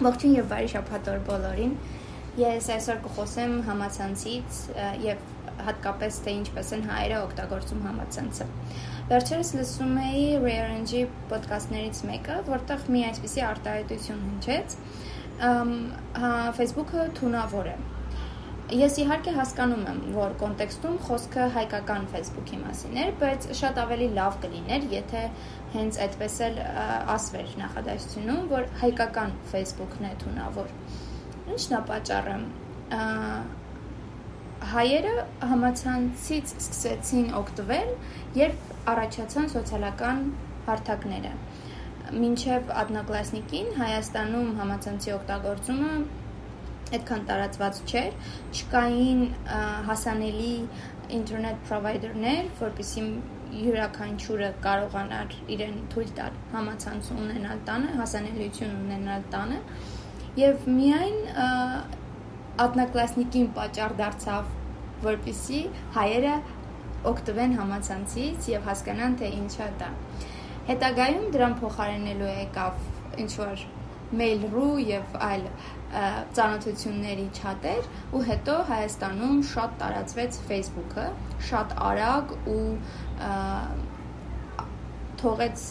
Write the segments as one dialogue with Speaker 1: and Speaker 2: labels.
Speaker 1: Ողջույն եւ բարի շաբաթ օր բոլորին։ Ես այսօր կխոսեմ համացանցից եւ հատկապես թե ինչպես են հայերը օգտագործում համացանցը։ Վերջերս լսում էի Rearrange-ի ոդկասթներից մեկը, որտեղ մի այսպիսի արտահայտություն հնչեց։ Հա Facebook-ը թունավոր է Ես իհարկե հասկանում եմ, որ կոնտեքստում խոսքը հայկական Facebook-ի մասին էր, բայց շատ ավելի լավ կլիներ, եթե հենց այդպես էլ ասվեր նախադասությունում, որ հայկական Facebook-ն է թունավոր։ Ինչն է պատճառը։ Հայերը համացանցից սկսեցին օգտվել, երբ առաջացան սոցիալական հարթակները։ Մինչև Adnaklassnik-ին Հայաստանում համացանցի օգտագործումը այդքան տարածված չէր, չկային հասանելի ինտերնետ պրովայդերներ, որպեսզի յուրաքանչյուրը կարողանար իրեն թույլ տալ համացանց ունենալ տանը, հասանելիություն ունենալ տանը, եւ միայն ատնակլասնիկին պատճառ դարձավ, որպեսզի հայերը օգտվեն համացանցից եւ հասկանան թե ինչա դա։ Հետագայում դրան փոխարինելու եկավ ինչ որ Mail.ru եւ այլ ծանոթությունների չաթեր ու հետո Հայաստանում շատ տարածվեց Facebook-ը, շատ արագ ու թողեց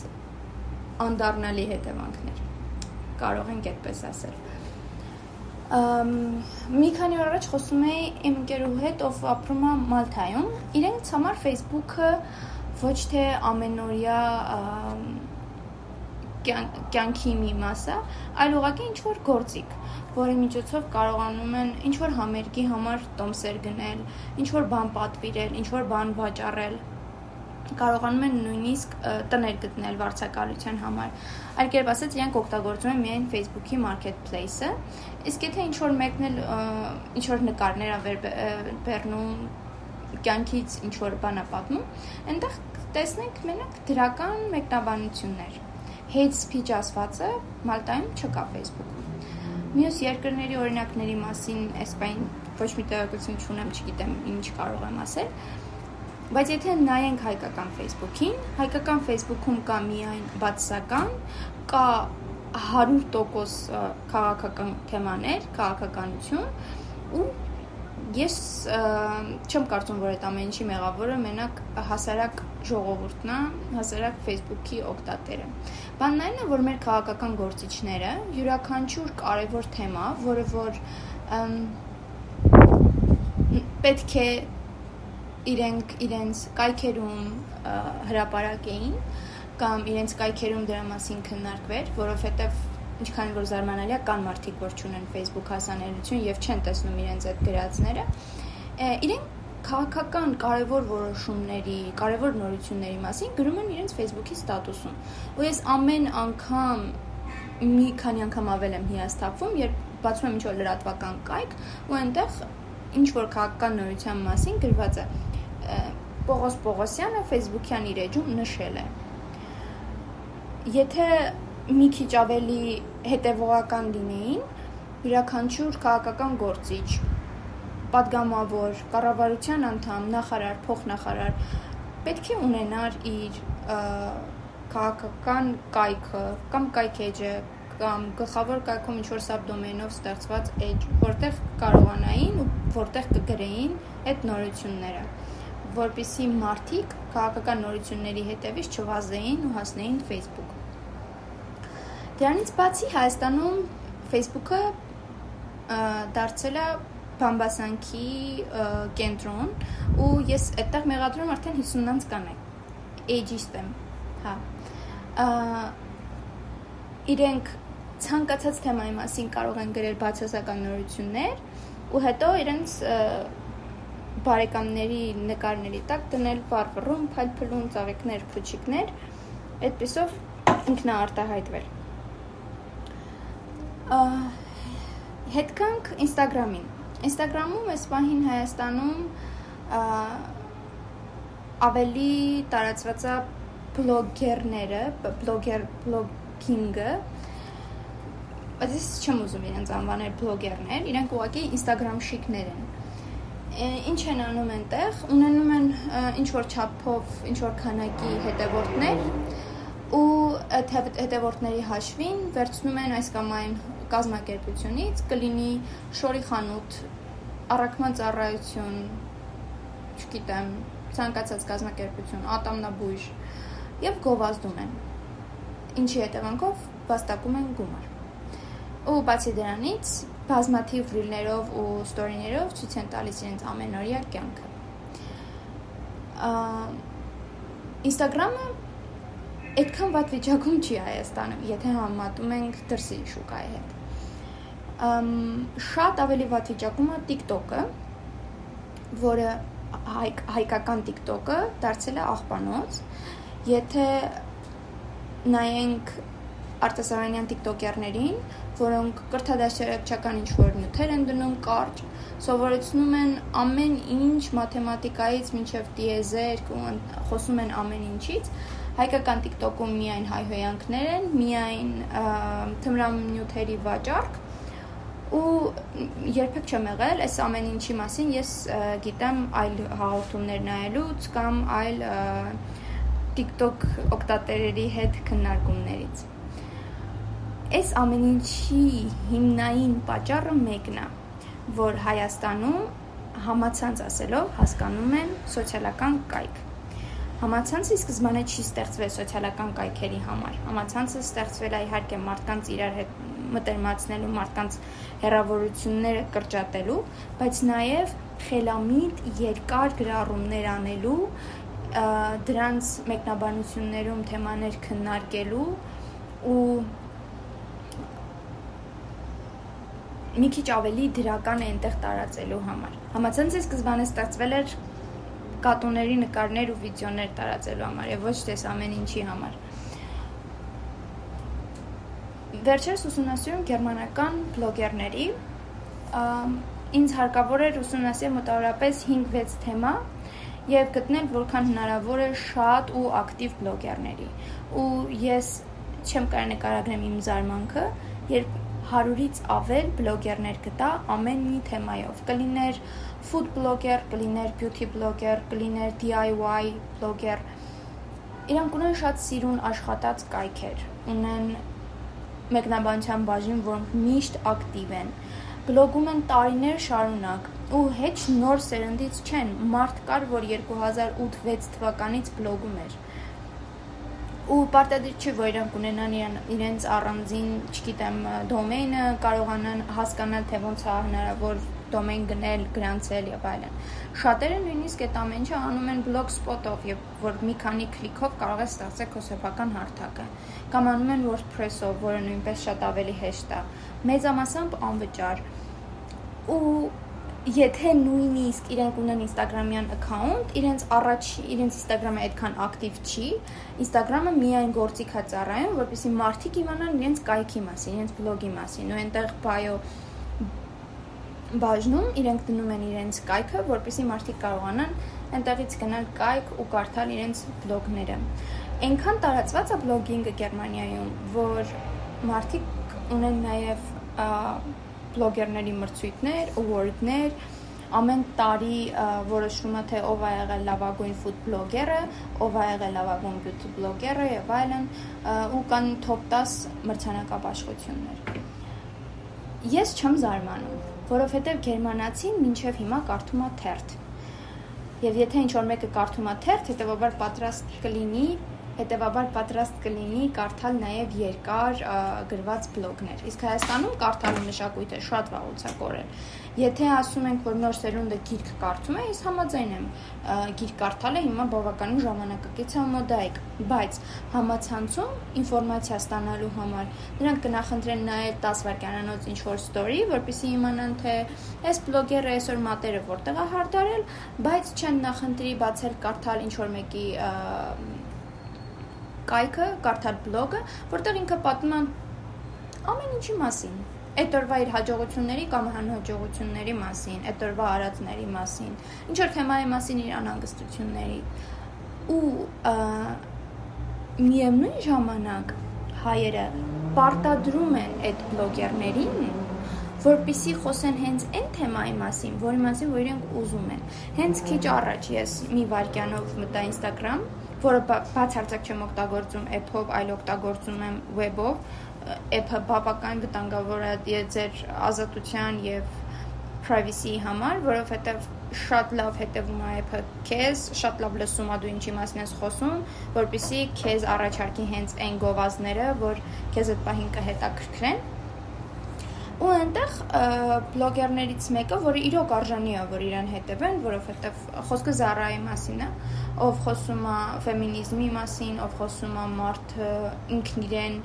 Speaker 1: անդառնալի հետևանքներ։ Կարող ենք այդպես ասել։ Ամ մի քանի օր առաջ խոսում էի իմ ընկերուհի հետ, ով ապրում է Մալթայում։ Իրենց համար Facebook-ը ոչ թե ամենօրյա կյանքի մի մասը, այլ ուղղակի ինչ որ գործիք, որի միջոցով կարողանում են ինչ որ համերգի համար տոմսեր գնել, ինչ որ բան պատվիրել, ինչ որ բան վաճառել կարողանում են նույնիսկ տներ գտնել վարձակալության համար։ Այլ կերպ ասած, իրենք օգտագործում են միայն Facebook-ի marketplace-ը, իսկ եթե ինչ որ մեկն էլ ինչ որ նկարներ ա վերբեռնում կյանքից ինչ որ բան ա պատմում, այնտեղ տեսնենք մենակ դրական մեկնաբանություններ hate speech ասվածը Մալտայում չկա Facebook-ում։ Մյուս երկրների օրինակների մասին այսպես ոչ մի տեղեկություն չունեմ, չգիտեմ ինչ կարող եմ ասել։ Բայց եթե նայենք հայկական Facebook-ին, հայկական Facebook-ում կա միայն բացասական, կա 100% քաղաքական թեմաներ, քաղաքականություն ու ես չեմ կարծում, որ այդ ամեն ինչի մեղավորը մենակ հասարակ ժողովուրդն է, հասարակ Facebook-ի օգտատերը։ Բանն այն է, որ մեր քաղաքական գործիչները յուրաքանչյուր կարևոր թեմա, որը որ պետք է իրենք իրենց կայքերում հրապարակեին կամ իրենց կայքերում դրա մասին քննարկվեր, որովհետև ինչքան որ զարմանալի է, կան մարդիկ, որ չունեն Facebook հասանելիություն եւ չեն տեսնում իրենց այդ գրածները, իրենք քաղաքական կարևոր որոշումների, կարևոր նորությունների մասին գրում են իրենց Facebook-ի ստատուսում։ Ու ես ամեն անգամ մի քանի անգամ ավել եմ հիասթափվում, երբ բացում եմ ինչ-որ լրատվական կայք ու այնտեղ ինչ որ քաղաքական նորության մասին գրված է Պողոս Պողոսյանը Facebook-յան իր էջում նշել է։ Եթե մի քիչ ավելի հետևողական լինեին, յուրաքանչյուր քաղաքական գործիչ, падգամավոր, կառավարության անդամ, նախարար, փոխնախարար պետք է ունենար իր քաղաքական կայքը կամ կայք էջը կամ գլխավոր կայքում ինչ որ սաբդոմենով ստեղծված էջ, որտեղ կարողանային ու որտեղ կգրեին այդ նորությունները, որբիսի մարդիկ քաղաքական նորությունների հետևից չվազեին ու հասնեին Facebook։ Դրանից բացի Հայաստանում Facebook-ը դարձել է բամբասանքի կենտրոն ու ես այդտեղ մեղադրում արդեն 50-ից կանեք ageist եմ հա իրենք ցանկացած թեմայի մասին կարող են գրել բացասական նորություններ ու հետո իրենց բարեկամների նկարների տակ դնել վառվռում, փալփլուն, ծաղիկներ, փուչիկներ, այդպեսով ինքնաարտահայտվել հետ կանք Instagram-ին։ Instagram-ում այս պահին Հայաստանում ավելի տարածված է բլոգերները, բլոգեր բլոգինգը, բայց ես չեմ ուզում իրենց անվանել բլոգերներ, իրենք ուղղակի Instagram շիկներ են ինչ են անում այնտեղ ունենում են ինչ որ չափով ինչ որ քանակի հետևորդներ ու հետևորդների հաշվին վերցնում են այս կամ այն կազմակերպությունից կլինի շորի խանութ, առաքման ծառայություն, չգիտեմ, ցանկացած կազմակերպություն, ատամնաբույժ եւ գովազդում են։ Ինչի հետևանքով վաստակում են գումար։ Ու բացի դրանից, բազմաթիվ ռիլներով ու ստորիներով ցույց են տալիս իրենց ամենօրյա կյանքը։ Instagram-ը այդքան վատ վիճակում չի Հայաստանում, եթե համատում ենք դրսի շուկայի հետ։ Ամ շատ ավելի վատ վիճակում է TikTok-ը, որը հայ, հայկական TikTok-ը դարձել է աղբանոց։ Եթե նայենք արտասահմանյան TikToker-ներին, որոնք կրթադասերակցական ինչ-որ նյութեր են դնում կարճ, սովորեցնում են ամեն ինչ մաթեմատիկայից մինչև դիեզեր, խոսում են ամեն ինչից, հայկական TikTok-ում միայն հայհոյանքներ են, միայն թմրամնյութերի վաճառք ու երբեք չեմ եղել այս ամեն ինչի մասին ես գիտեմ այլ հաղորդումներ նայելուց կամ այլ TikTok օգտատերերի հետ քննարկումներից այս ամեն ինչի հիմնային պատճառը մեկն է, որ Հայաստանում համացանց ասելով հասկանում են սոցիալական կայք։ Համացանցը սկզբանե չի ստեղծվել սոցիալական կայքերի համար։ Համացանցը ստեղծվել է իհարկե մարդկանց իրար հետ մտերմացնելու, մարդկանց հերավորությունները կրճատելու, բայց նաև խելամիտ երկար գրառումներ անելու, դրանց մեկնաբանություններում թեմաներ քննարկելու ու մի քիչ ավելի դրական է այնտեղ տարածելու համար։ Համացանցը սկզբանե ստեղծվել էր կատուների նկարներ ու վիդեոներ տարածելու համար եւ ոչ թե ամեն ինչի համար։ Վերջերս ուսումնասիրում գերմանական բլոգերների ինձ հարկավոր էր ուսումնասիրել մոտավորապես 5-6 թեմա եւ գտնել որքան հնարավոր է շատ ու ակտիվ բլոգերների։ Ու ես չեմ կարող նկարագրեմ իմ զարմանքը, երբ 100-ից ավել բլոգերներ գտա ամեն մի թեմայով։ Կլիներ food blogger, կլիներ beauty blogger, կլիներ DIY blogger։ Իրանք ունեն շատ սիրուն աշխատած կայքեր։ Ունեն մեկնաբանության բաժին, որոնք միշտ ակտիվ են բլոգում են տարիներ շարունակ ու հեչ նոր սերնդից չեն մարդ կար որ 2008-6 թվականից բլոգում էր ու պարտադիր չի որ իրանք ունենան իրեն, իրենց առանձին, չգիտեմ, դոմեյնը, կարողանան հասկանալ թե ոնց է հնարավոր դոմեյն գնել, գրանցել եւ այլն։ Շատերը նույնիսկ այդ ամեն ինչը անում են blogspot-ով եւ որ մի քանի քլիքով կարող ես ստեղծել քո սեփական հարթակը։ Կամ անում են WordPress-ով, որը նույնպես շատ ավելի հեշտ է։ Մեծամասամբ անվճար։ Ու եթե նույնիսկ իրենք ունեն Instagram-յան account, իրենց առաջ իրենց Instagram-ը այդքան ակտիվ չի, Instagram-ը միայն գործիք է ծառայում, որպեսզի մարդիկ իմանան իրենց կայքի մասին, իրենց բլոգի մասին, ու այնտեղ bio բաժնում իրենք դնում են իրենց կայքը, որպեսզի մարդիկ կարողանան այնտեղից գնալ կայք ու կարդալ իրենց բլոգները։ Այնքան տարածված է բլոգինգը Գերմանիայում, որ մարդիկ ունեն նաև բլոգերների մրցույթներ, award-ներ, ամեն տարի որոշվում է թե ով է եղել լավագույն ֆուդ բլոգերը, ով է եղել լավագույն բյութի բլոգերը եւ այլն, ու կան top 10 մրցանակաբաշխություններ։ Ես չեմ զարմանում, որովհետեւ գերմանացին մինչև հիմա կարդում է թերթ։ Եվ եթե ինչ որ մեկը կարդում է թերթ, հետեւաբար պատրաստ կլինի հետեւաբար պատրաստ կլինի կարդալ նաև երկար գրված բլոգներ։ Իսկ Հայաստանում կարդալու մշակույթը շատ վաղուց է կորել։ Եթե ասում ենք, որ նոր սերունդը գիրք կարդում է, ես համաձայն եմ։ Գիրք կարդալը հիմա բավականին ժամանակակից է մոդայիկ, բայց համացանցում ինֆորմացիա ստանալու համար նրանք կնախընտրեն նաև 10 վայրկյանանոց ինչ-որ story, որպեսզի իմանան, թե այս բլոգերը այսօր մատերը որտեղ է հարդարել, բայց չեն նախընտրի բացել կարդալ ինչ-որ մեկի կայքը, կարդալ բլոգը, որտեղ ինքը պատմում է ամեն ինչի մասին։ Այդ օրվա իր հաջողությունների կամ անհաջողությունների մասին, այդ օրվա արածների մասին, ինչ որ թեմայի մասին իր անհանգստությունների։ Ու միևնույն ժամանակ հայերը պարտադրում են այդ բլոգերներին որպիսի խոսեն հենց այն թեմայի մասին, որի մասին որ իրենք ուզում են։ Հենց քիչ առաջ ես մի վարքյանով մտա Instagram որը բացարձակ չեմ օգտագործում app-ով, այլ օգտագործում եմ web-ով, app-ը բավական վտանգավոր է ձեր ազատության եւ privacy համար, որովհետեւ շատ լավ հետևում է app-ը քեզ, շատ լավ լսում է դու ինչի մասին ես խոսում, որpիսի քեզ առաջարկի հենց այն գովազները, որ քեզ այդ պահին կհետաքրքրեն ու այնտեղ բլոգերներից մեկը, որը իրոք արժանի է, որ իրեն հետևեն, որովհետև խոսքը Զարայի մասին է, ով խոսում է ֆեմինիզմի մասին, ով խոսում է մարդը ինքն իրեն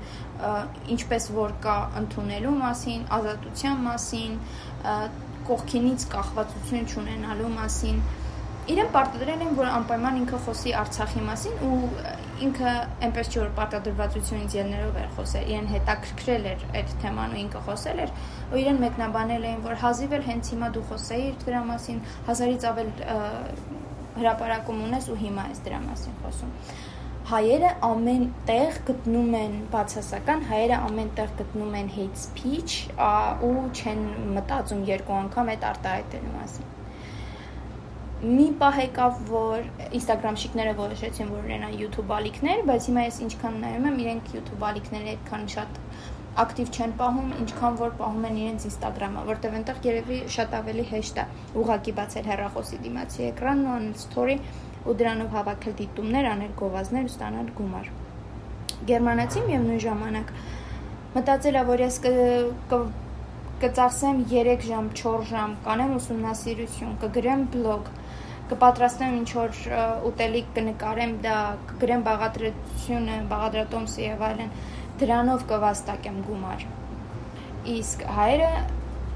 Speaker 1: ինչպես որ կա ընդունելու մասին, ազատության մասին, կողքինից կախվածություն չունենալու մասին, իրեն պարտադրել են, որ անպայման ինքը խոսի Արցախի մասին ու ինքը այնպես չէ որ պարտադրվածությունից ելներով էր խոսել, իրեն հետաքրքրել էր այդ թեման ու ինքը խոսել էր, ու իրեն մեկնաբանել էին, որ հազիվ էլ հենց հիմա դու խոսեիր դրա մասին, հազարից ավել հրաապարակում ունես ու հիմա ես դրա մասին խոսում հայերը ամեն տեղ գտնում են բացասական, հայերը ամեն տեղ գտնում են hate speech ու չեն մտածում երկու անգամ այդ արտահայտելու մասին մի պահ եկավ, որ Instagram շիկները որոշեցին, որ ունենան YouTube ալիքներ, բայց հիմա ես ինչքան նայում եմ, իրենք YouTube ալիքները այդքան շատ ակտիվ չեն պահում, ինչքան որ պահում են իրենց Instagram-ը, որտեղ այնտեղ երևի շատ ավելի հեշտ է ուղակի բացել հեռախոսի դիմացի էկրանն ու անել story ու դրանով հավաքել դիտումներ, անել գովազներ ու ստանալ գումար։ Գերմանացին միևնույն ժամանակ մտածել է, որ ես կծախսեմ 3 ժամ, 4 ժամ, կանեմ ուսումնասիրություն, կգրեմ բլոգ, կպատրաստեմ ինչ որ ուտելիք կնկարեմ դա, կգրեմ բաղադրությունը, բաղադրատոմսը եւ այլն, դրանով կվաստակեմ գումար։ Իսկ հայերը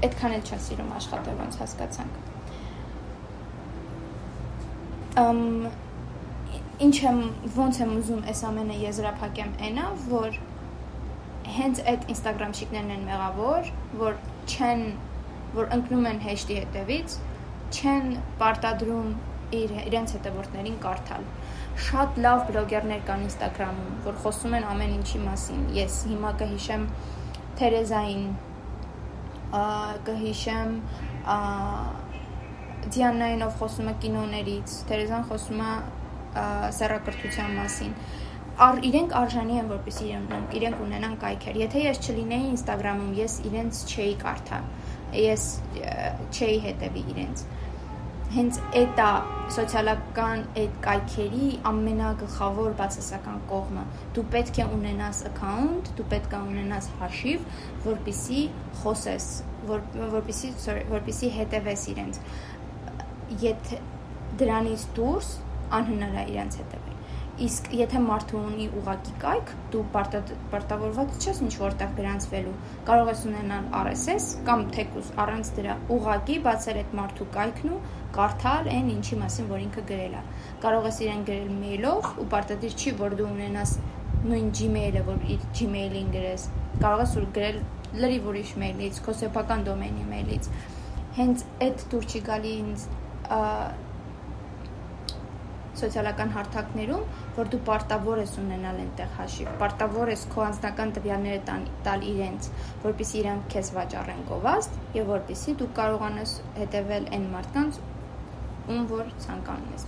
Speaker 1: այդքան էլ չեն սիրում աշխատել, ոնց հասկացանք։ Ամ ինչ եմ ոնց եմ ուզում այս ամենը եզրափակեմ այնա, որ հենց այդ Instagram շիկներն են մեղավոր, որ չեն որ ընկնում են հեշտի հետևից, չեն պարտադրում իր իրենց հետևորդներին կարդալ։ Շատ լավ բլոգերներ կան Instagram-ում, որ խոսում են ամեն ինչի մասին։ Ես հիմա կհիշեմ Թերեզային, կհիշեմ Դիանային, ով խոսում է կինոներից, Թերեզան խոսում է սեռակրթության մասին ար, իրենք արժանի են որպեսի իրենք, իրենք ունենան կայքեր։ Եթե ես չլինեի Instagram-ում, ես իրենց չէի կարդա։ Ես չէի հետևի իրենց հենց այդ է սոցիալական այդ կայքերի ամենագլխավոր բացասական կողմը։ Դու պետք է ունենաս account, դու պետք է ունենաս հաշիվ, որպիսի խոսես, որ որպիսի որպիսի հետևես իրենց։ Եթե դրանից դուրս անհնար է իրենց հետևել Իսկ եթե մարդը ունի ուղակի կայք, դու պարտավորված չես ինչ որտեղ գրանցվելու։ Կարող ես ունենալ RSS կամ թեկուզ առանց դրա ուղակի բացել այդ մարդու կայքն ու կարդալ այն ինչի մասին, որ ինքը գրել է։ Կարող ես իրեն գրել մեյլով ու պարտադիր չի, որ դու ունենաս նույն Gmail-ը, որ իր Gmail-ին գրես։ Կարող ես որ գրել լրիվ ուրիշ մեյլից, քո սեփական դոմեյնի մեյլից։ Հենց այդ դուր չի գալի ինձ սոցիալական հարթակներում, որ դու պարտավոր ես ունենալ այնտեղ հաշիվ, պարտավոր ես քո անձնական տվյալները տան, տալ իրենց, որpիսի իրանք քեզ վաճառեն գովազդ եւ որpիսի դու կարողանաս հետեւել այն մարդկանց, ում որ ցանկանում ես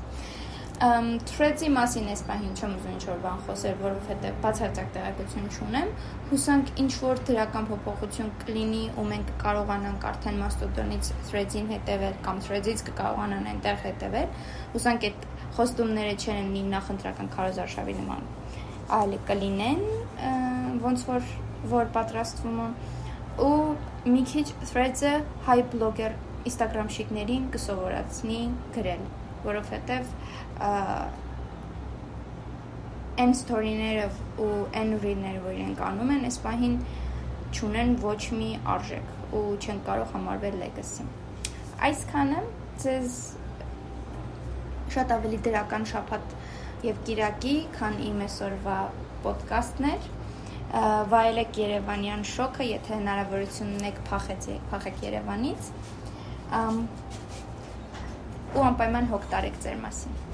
Speaker 1: Threads-ի մասին այս պահին չեմ ուզում ինչ-որ բան խոսել, որովհետև բացարձակ տեղեկություն չունեմ։ Հուսանք ինչ որ դրական փոփոխություն կլինի ու մենք կարողանանք արդեն Mastodon-ից Threads-ին հետևել կամ Threads-ից կկարողանան այնտեղ հետևել։ Հուսանք այդ խոստումները չեն լինի նախընտրական քարոզարշավի նման այլ կլինեն ոնց որ որ պատրաստվում ու մի քիչ threads-ը հայ բլոգեր Instagram շիկներին կսովորացնի գրել, որովհետև այն story-ները ու այն ռիլները, որ իրենք անում են, այս պահին չունեն ոչ մի արժեք ու չեն կարող համարվել legacy։ Այսքանը ձեզ շատ ավելի դրական շփաթ եւ Կիրակի, քան իմ այսօրվա ոդկասթներ վայելեք Երևանյան շոկը, եթե հնարավորություն ունեք փախեք փախեք Երևանից։ ու անպայման հոգ տարեք ձեր մասին։